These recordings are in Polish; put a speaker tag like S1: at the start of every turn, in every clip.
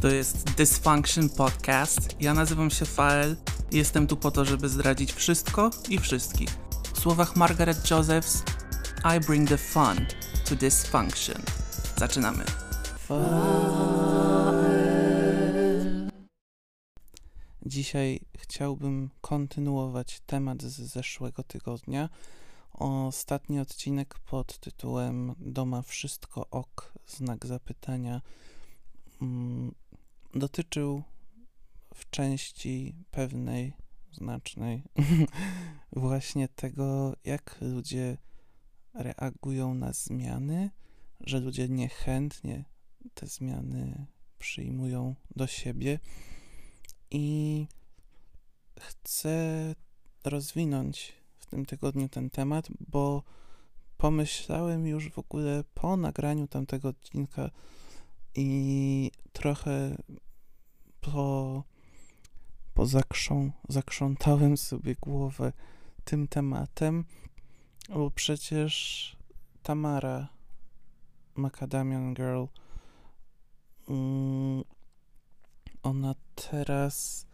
S1: To jest Dysfunction Podcast. Ja nazywam się Fael jestem tu po to, żeby zdradzić wszystko i wszystkich. W słowach Margaret Josephs, I bring the fun to dysfunction. Zaczynamy. Dzisiaj chciałbym kontynuować temat z zeszłego tygodnia. Ostatni odcinek pod tytułem Doma wszystko ok, znak zapytania, dotyczył w części pewnej, znacznej, właśnie tego, jak ludzie reagują na zmiany, że ludzie niechętnie te zmiany przyjmują do siebie. I chcę rozwinąć w tym tygodniu ten temat, bo pomyślałem już w ogóle po nagraniu tamtego odcinka i trochę po, po zakrząt, zakrzątałem sobie głowę tym tematem, bo przecież Tamara Macadamian Girl mm, ona teraz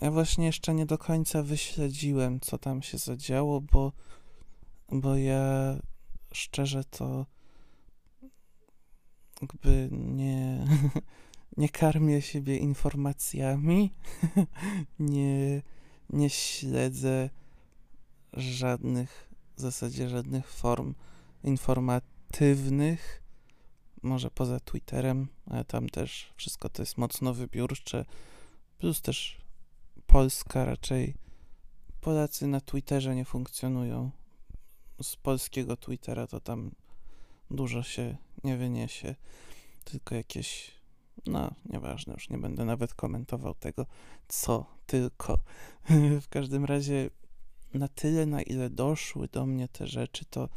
S1: ja właśnie jeszcze nie do końca wyśledziłem, co tam się zadziało, bo, bo ja szczerze to jakby nie, nie karmię siebie informacjami, nie, nie śledzę żadnych, w zasadzie żadnych form informatywnych, może poza Twitterem, ale tam też wszystko to jest mocno wybiórcze, plus też Polska raczej Polacy na Twitterze nie funkcjonują. Z polskiego Twittera to tam dużo się nie wyniesie, tylko jakieś, no nieważne, już nie będę nawet komentował tego, co tylko. w każdym razie na tyle, na ile doszły do mnie te rzeczy, to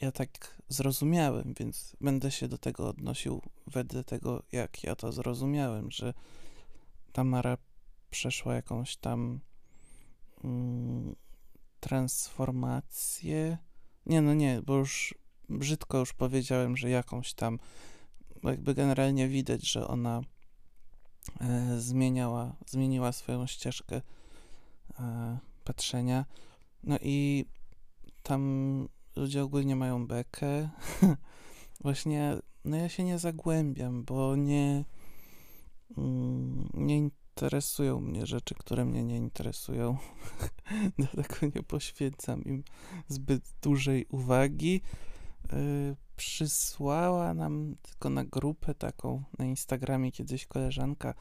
S1: ja tak zrozumiałem, więc będę się do tego odnosił wedle tego, jak ja to zrozumiałem, że Tamara przeszła jakąś tam mm, transformację. Nie, no nie, bo już brzydko już powiedziałem, że jakąś tam, jakby generalnie widać, że ona e, zmieniała, zmieniła swoją ścieżkę e, patrzenia. No i tam ludzie ogólnie mają bekę. Właśnie, no ja się nie zagłębiam, bo nie, mm, nie interesują mnie rzeczy, które mnie nie interesują. Dlatego nie poświęcam im zbyt dużej uwagi. Yy, przysłała nam tylko na grupę taką na Instagramie kiedyś koleżanka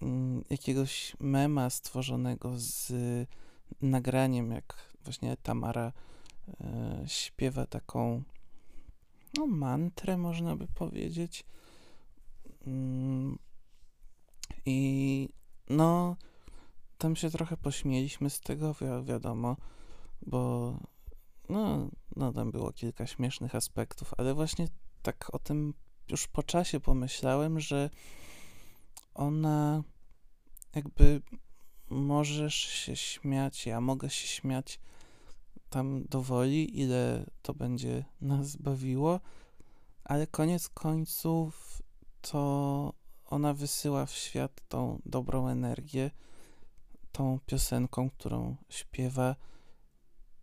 S1: yy, jakiegoś mema stworzonego z nagraniem, jak właśnie Tamara yy, śpiewa taką no, mantrę, można by powiedzieć. Mm, I no, tam się trochę pośmieliśmy z tego, wi wiadomo, bo no, no, tam było kilka śmiesznych aspektów, ale właśnie tak o tym już po czasie pomyślałem, że ona jakby możesz się śmiać, ja mogę się śmiać tam do woli, ile to będzie nas bawiło, ale koniec końców to ona wysyła w świat tą dobrą energię, tą piosenką, którą śpiewa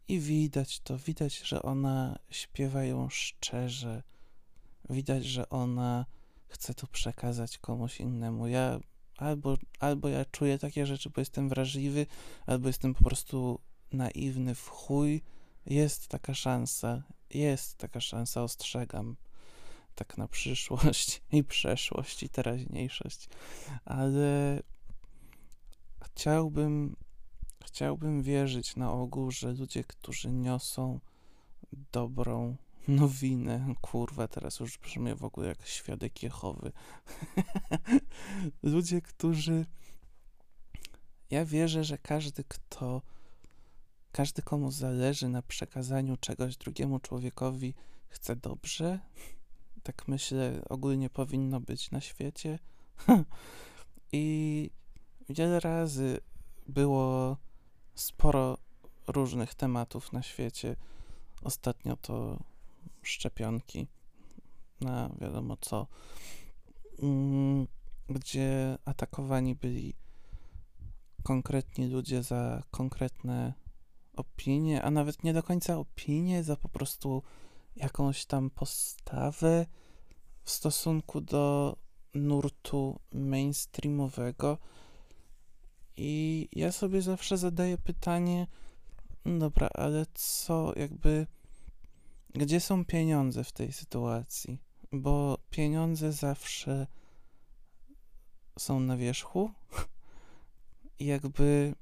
S1: i widać to, widać, że ona śpiewa ją szczerze, widać, że ona chce to przekazać komuś innemu. Ja albo, albo ja czuję takie rzeczy, bo jestem wrażliwy, albo jestem po prostu naiwny w chuj. Jest taka szansa, jest taka szansa, ostrzegam tak na przyszłość i przeszłość i teraźniejszość, ale chciałbym, chciałbym wierzyć na ogół, że ludzie, którzy niosą dobrą nowinę, kurwa, teraz już brzmię w ogóle jak świadek Jehowy, ludzie, którzy ja wierzę, że każdy, kto każdy, komu zależy na przekazaniu czegoś drugiemu człowiekowi, chce dobrze, tak myślę, ogólnie powinno być na świecie. I wiele razy było sporo różnych tematów na świecie. Ostatnio to szczepionki na wiadomo co. Mm, gdzie atakowani byli konkretni ludzie za konkretne opinie, a nawet nie do końca opinie, za po prostu jakąś tam postawę w stosunku do nurtu mainstreamowego. I ja sobie zawsze zadaję pytanie, no dobra, ale co jakby, gdzie są pieniądze w tej sytuacji? Bo pieniądze zawsze są na wierzchu. jakby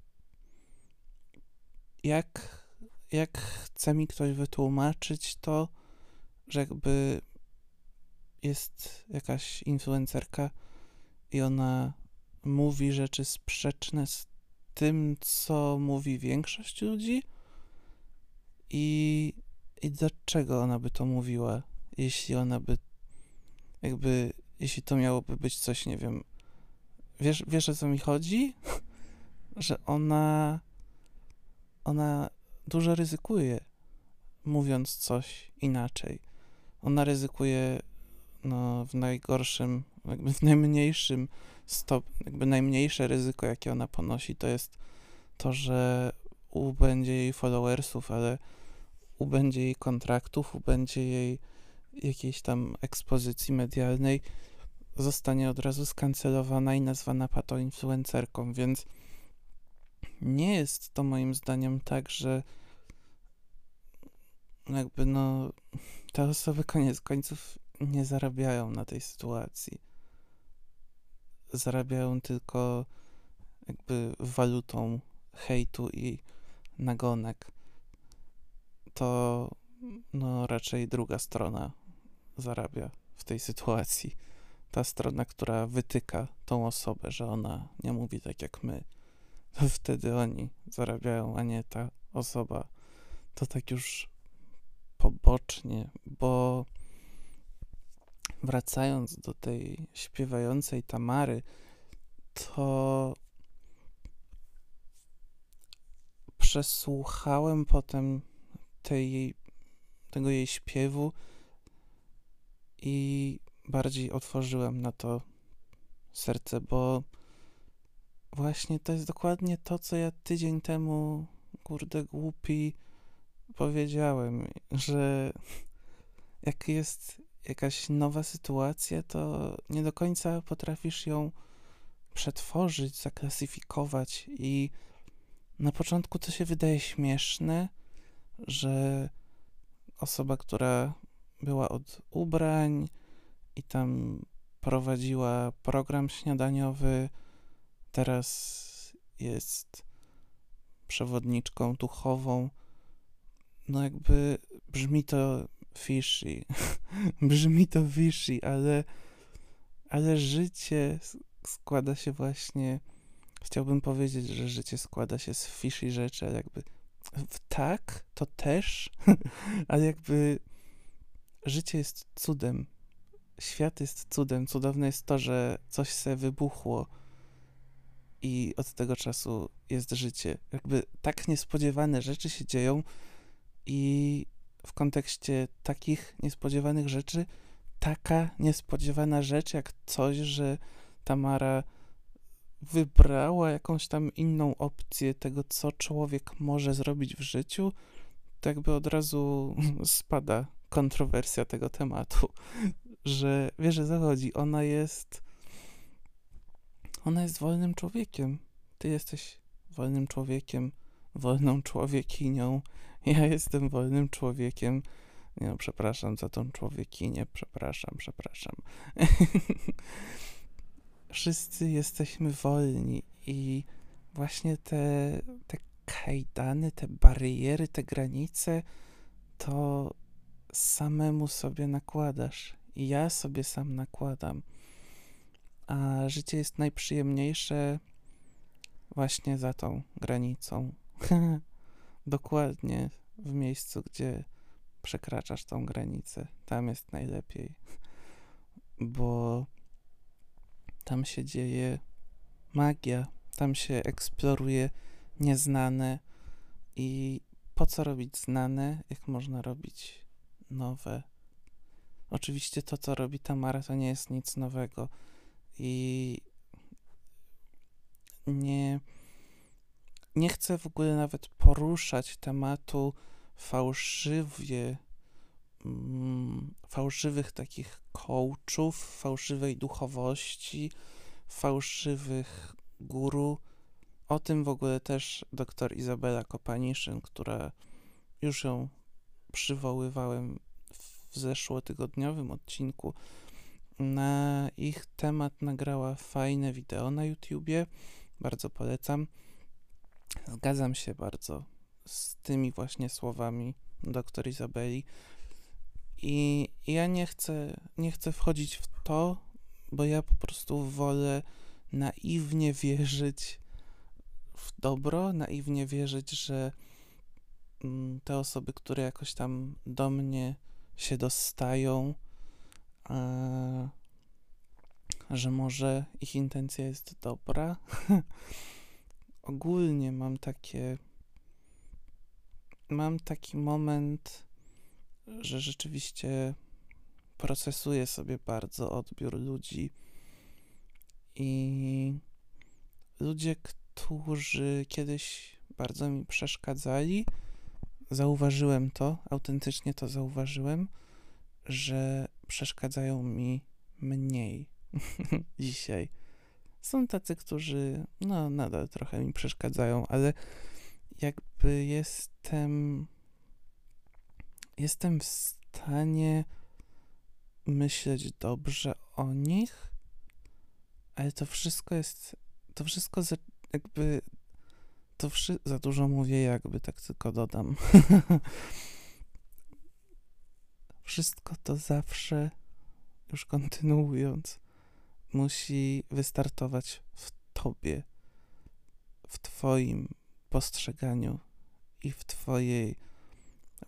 S1: jak, jak chce mi ktoś wytłumaczyć to, że jakby jest jakaś influencerka i ona mówi rzeczy sprzeczne z tym, co mówi większość ludzi i, i dlaczego ona by to mówiła, jeśli ona by jakby, jeśli to miałoby być coś, nie wiem, wiesz, wiesz o co mi chodzi? że ona ona dużo ryzykuje, mówiąc coś inaczej. Ona ryzykuje no, w najgorszym, jakby w najmniejszym stopniu, jakby najmniejsze ryzyko, jakie ona ponosi, to jest to, że ubędzie jej followersów, ale ubędzie jej kontraktów, ubędzie jej jakiejś tam ekspozycji medialnej, zostanie od razu skancelowana i nazwana patoinfluencerką, więc nie jest to moim zdaniem tak, że jakby no te osoby koniec końców nie zarabiają na tej sytuacji. Zarabiają tylko jakby walutą hejtu i nagonek. To no raczej druga strona zarabia w tej sytuacji. Ta strona, która wytyka tą osobę, że ona nie mówi tak jak my to wtedy oni zarabiają, a nie ta osoba. To tak już pobocznie, bo wracając do tej śpiewającej Tamary, to przesłuchałem potem tej, tego jej śpiewu i bardziej otworzyłem na to serce, bo Właśnie to jest dokładnie to, co ja tydzień temu, kurde głupi, powiedziałem, że jak jest jakaś nowa sytuacja, to nie do końca potrafisz ją przetworzyć, zaklasyfikować i na początku to się wydaje śmieszne, że osoba, która była od ubrań i tam prowadziła program śniadaniowy, teraz jest przewodniczką duchową. No jakby brzmi to fishy, brzmi to fishy, ale, ale życie składa się właśnie, chciałbym powiedzieć, że życie składa się z fishy rzeczy, ale jakby tak, to też, ale jakby życie jest cudem. Świat jest cudem. Cudowne jest to, że coś se wybuchło i od tego czasu jest życie. Jakby tak niespodziewane rzeczy się dzieją i w kontekście takich niespodziewanych rzeczy, taka niespodziewana rzecz jak coś, że Tamara wybrała jakąś tam inną opcję tego, co człowiek może zrobić w życiu, to jakby od razu spada kontrowersja tego tematu, że wiesz, że zachodzi, ona jest ona jest wolnym człowiekiem. Ty jesteś wolnym człowiekiem, wolną człowiekinią. Ja jestem wolnym człowiekiem. Nie no, przepraszam za tą człowiekinię, przepraszam, przepraszam. Wszyscy jesteśmy wolni i właśnie te, te kajdany, te bariery, te granice, to samemu sobie nakładasz. I ja sobie sam nakładam a życie jest najprzyjemniejsze właśnie za tą granicą. Dokładnie w miejscu, gdzie przekraczasz tą granicę. Tam jest najlepiej, bo tam się dzieje magia, tam się eksploruje nieznane i po co robić znane, jak można robić nowe. Oczywiście to, co robi Tamara, to nie jest nic nowego i nie, nie chcę w ogóle nawet poruszać tematu fałszywie, mm, fałszywych takich coachów, fałszywej duchowości, fałszywych guru. O tym w ogóle też dr Izabela Kopaniszyn, która już ją przywoływałem w zeszłotygodniowym odcinku, na ich temat nagrała fajne wideo na YouTubie. Bardzo polecam. Zgadzam się bardzo z tymi właśnie słowami dr Izabeli. I ja nie chcę, nie chcę wchodzić w to, bo ja po prostu wolę naiwnie wierzyć w dobro, naiwnie wierzyć, że mm, te osoby, które jakoś tam do mnie się dostają, że może ich intencja jest dobra. Ogólnie mam takie. Mam taki moment, że rzeczywiście procesuję sobie bardzo odbiór ludzi i ludzie, którzy kiedyś bardzo mi przeszkadzali, zauważyłem to, autentycznie to zauważyłem, że przeszkadzają mi mniej dzisiaj. Są tacy, którzy no nadal trochę mi przeszkadzają, ale jakby jestem jestem w stanie myśleć dobrze o nich, ale to wszystko jest to wszystko za, jakby to wszy- za dużo mówię, jakby tak tylko dodam. wszystko to zawsze, już kontynuując, musi wystartować w tobie, w twoim postrzeganiu i w twojej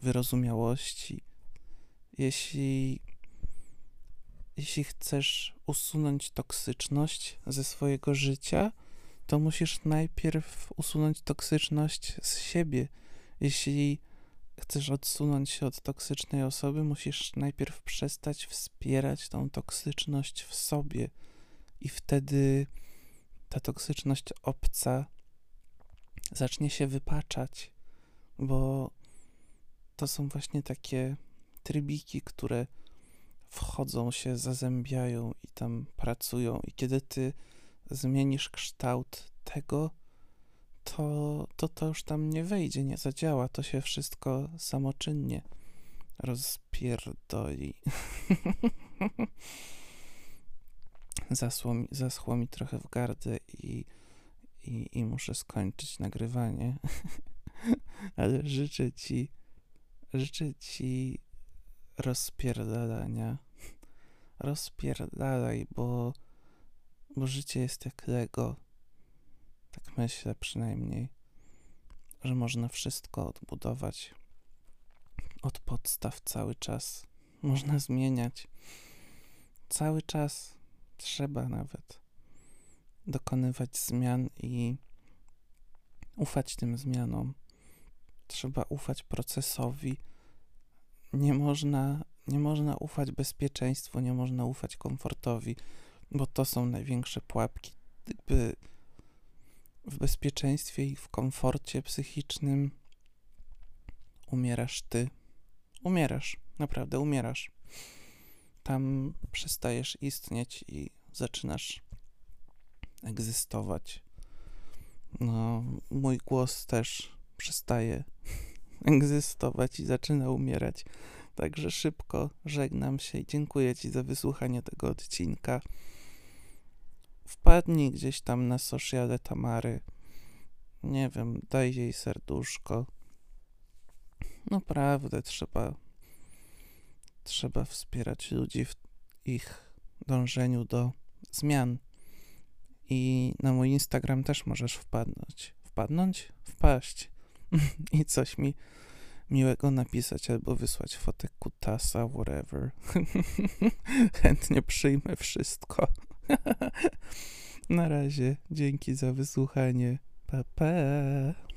S1: wyrozumiałości. Jeśli, jeśli chcesz usunąć toksyczność ze swojego życia, to musisz najpierw usunąć toksyczność z siebie. Jeśli chcesz odsunąć się od toksycznej osoby, musisz najpierw przestać wspierać tą toksyczność w sobie, i wtedy ta toksyczność obca zacznie się wypaczać, bo to są właśnie takie trybiki, które wchodzą się, zazębiają i tam pracują. I kiedy ty zmienisz kształt tego, to, to to już tam nie wejdzie, nie zadziała. To się wszystko samoczynnie rozpierdoli. Zasło mi, zaschło mi trochę w gardę i, i, i muszę skończyć nagrywanie. Ale życzę ci, życzę ci rozpierdalania. Rozpierdalaj, bo, bo życie jest jak Lego. Tak myślę przynajmniej, że można wszystko odbudować od podstaw cały czas. Można zmieniać cały czas. Trzeba nawet dokonywać zmian i ufać tym zmianom. Trzeba ufać procesowi. Nie można, nie można ufać bezpieczeństwu, nie można ufać komfortowi, bo to są największe pułapki. Jakby w bezpieczeństwie i w komforcie psychicznym umierasz ty. Umierasz, naprawdę umierasz. Tam przestajesz istnieć i zaczynasz egzystować. No, mój głos też przestaje egzystować i zaczyna umierać. Także szybko żegnam się i dziękuję Ci za wysłuchanie tego odcinka wpadnij gdzieś tam na sociale Tamary. Nie wiem, daj jej serduszko. Naprawdę trzeba trzeba wspierać ludzi w ich dążeniu do zmian. I na mój Instagram też możesz wpadnąć. Wpadnąć? Wpaść. I coś mi miłego napisać albo wysłać fotek kutasa, whatever. Chętnie przyjmę wszystko. Na razie, dzięki za wysłuchanie. Pa, pa.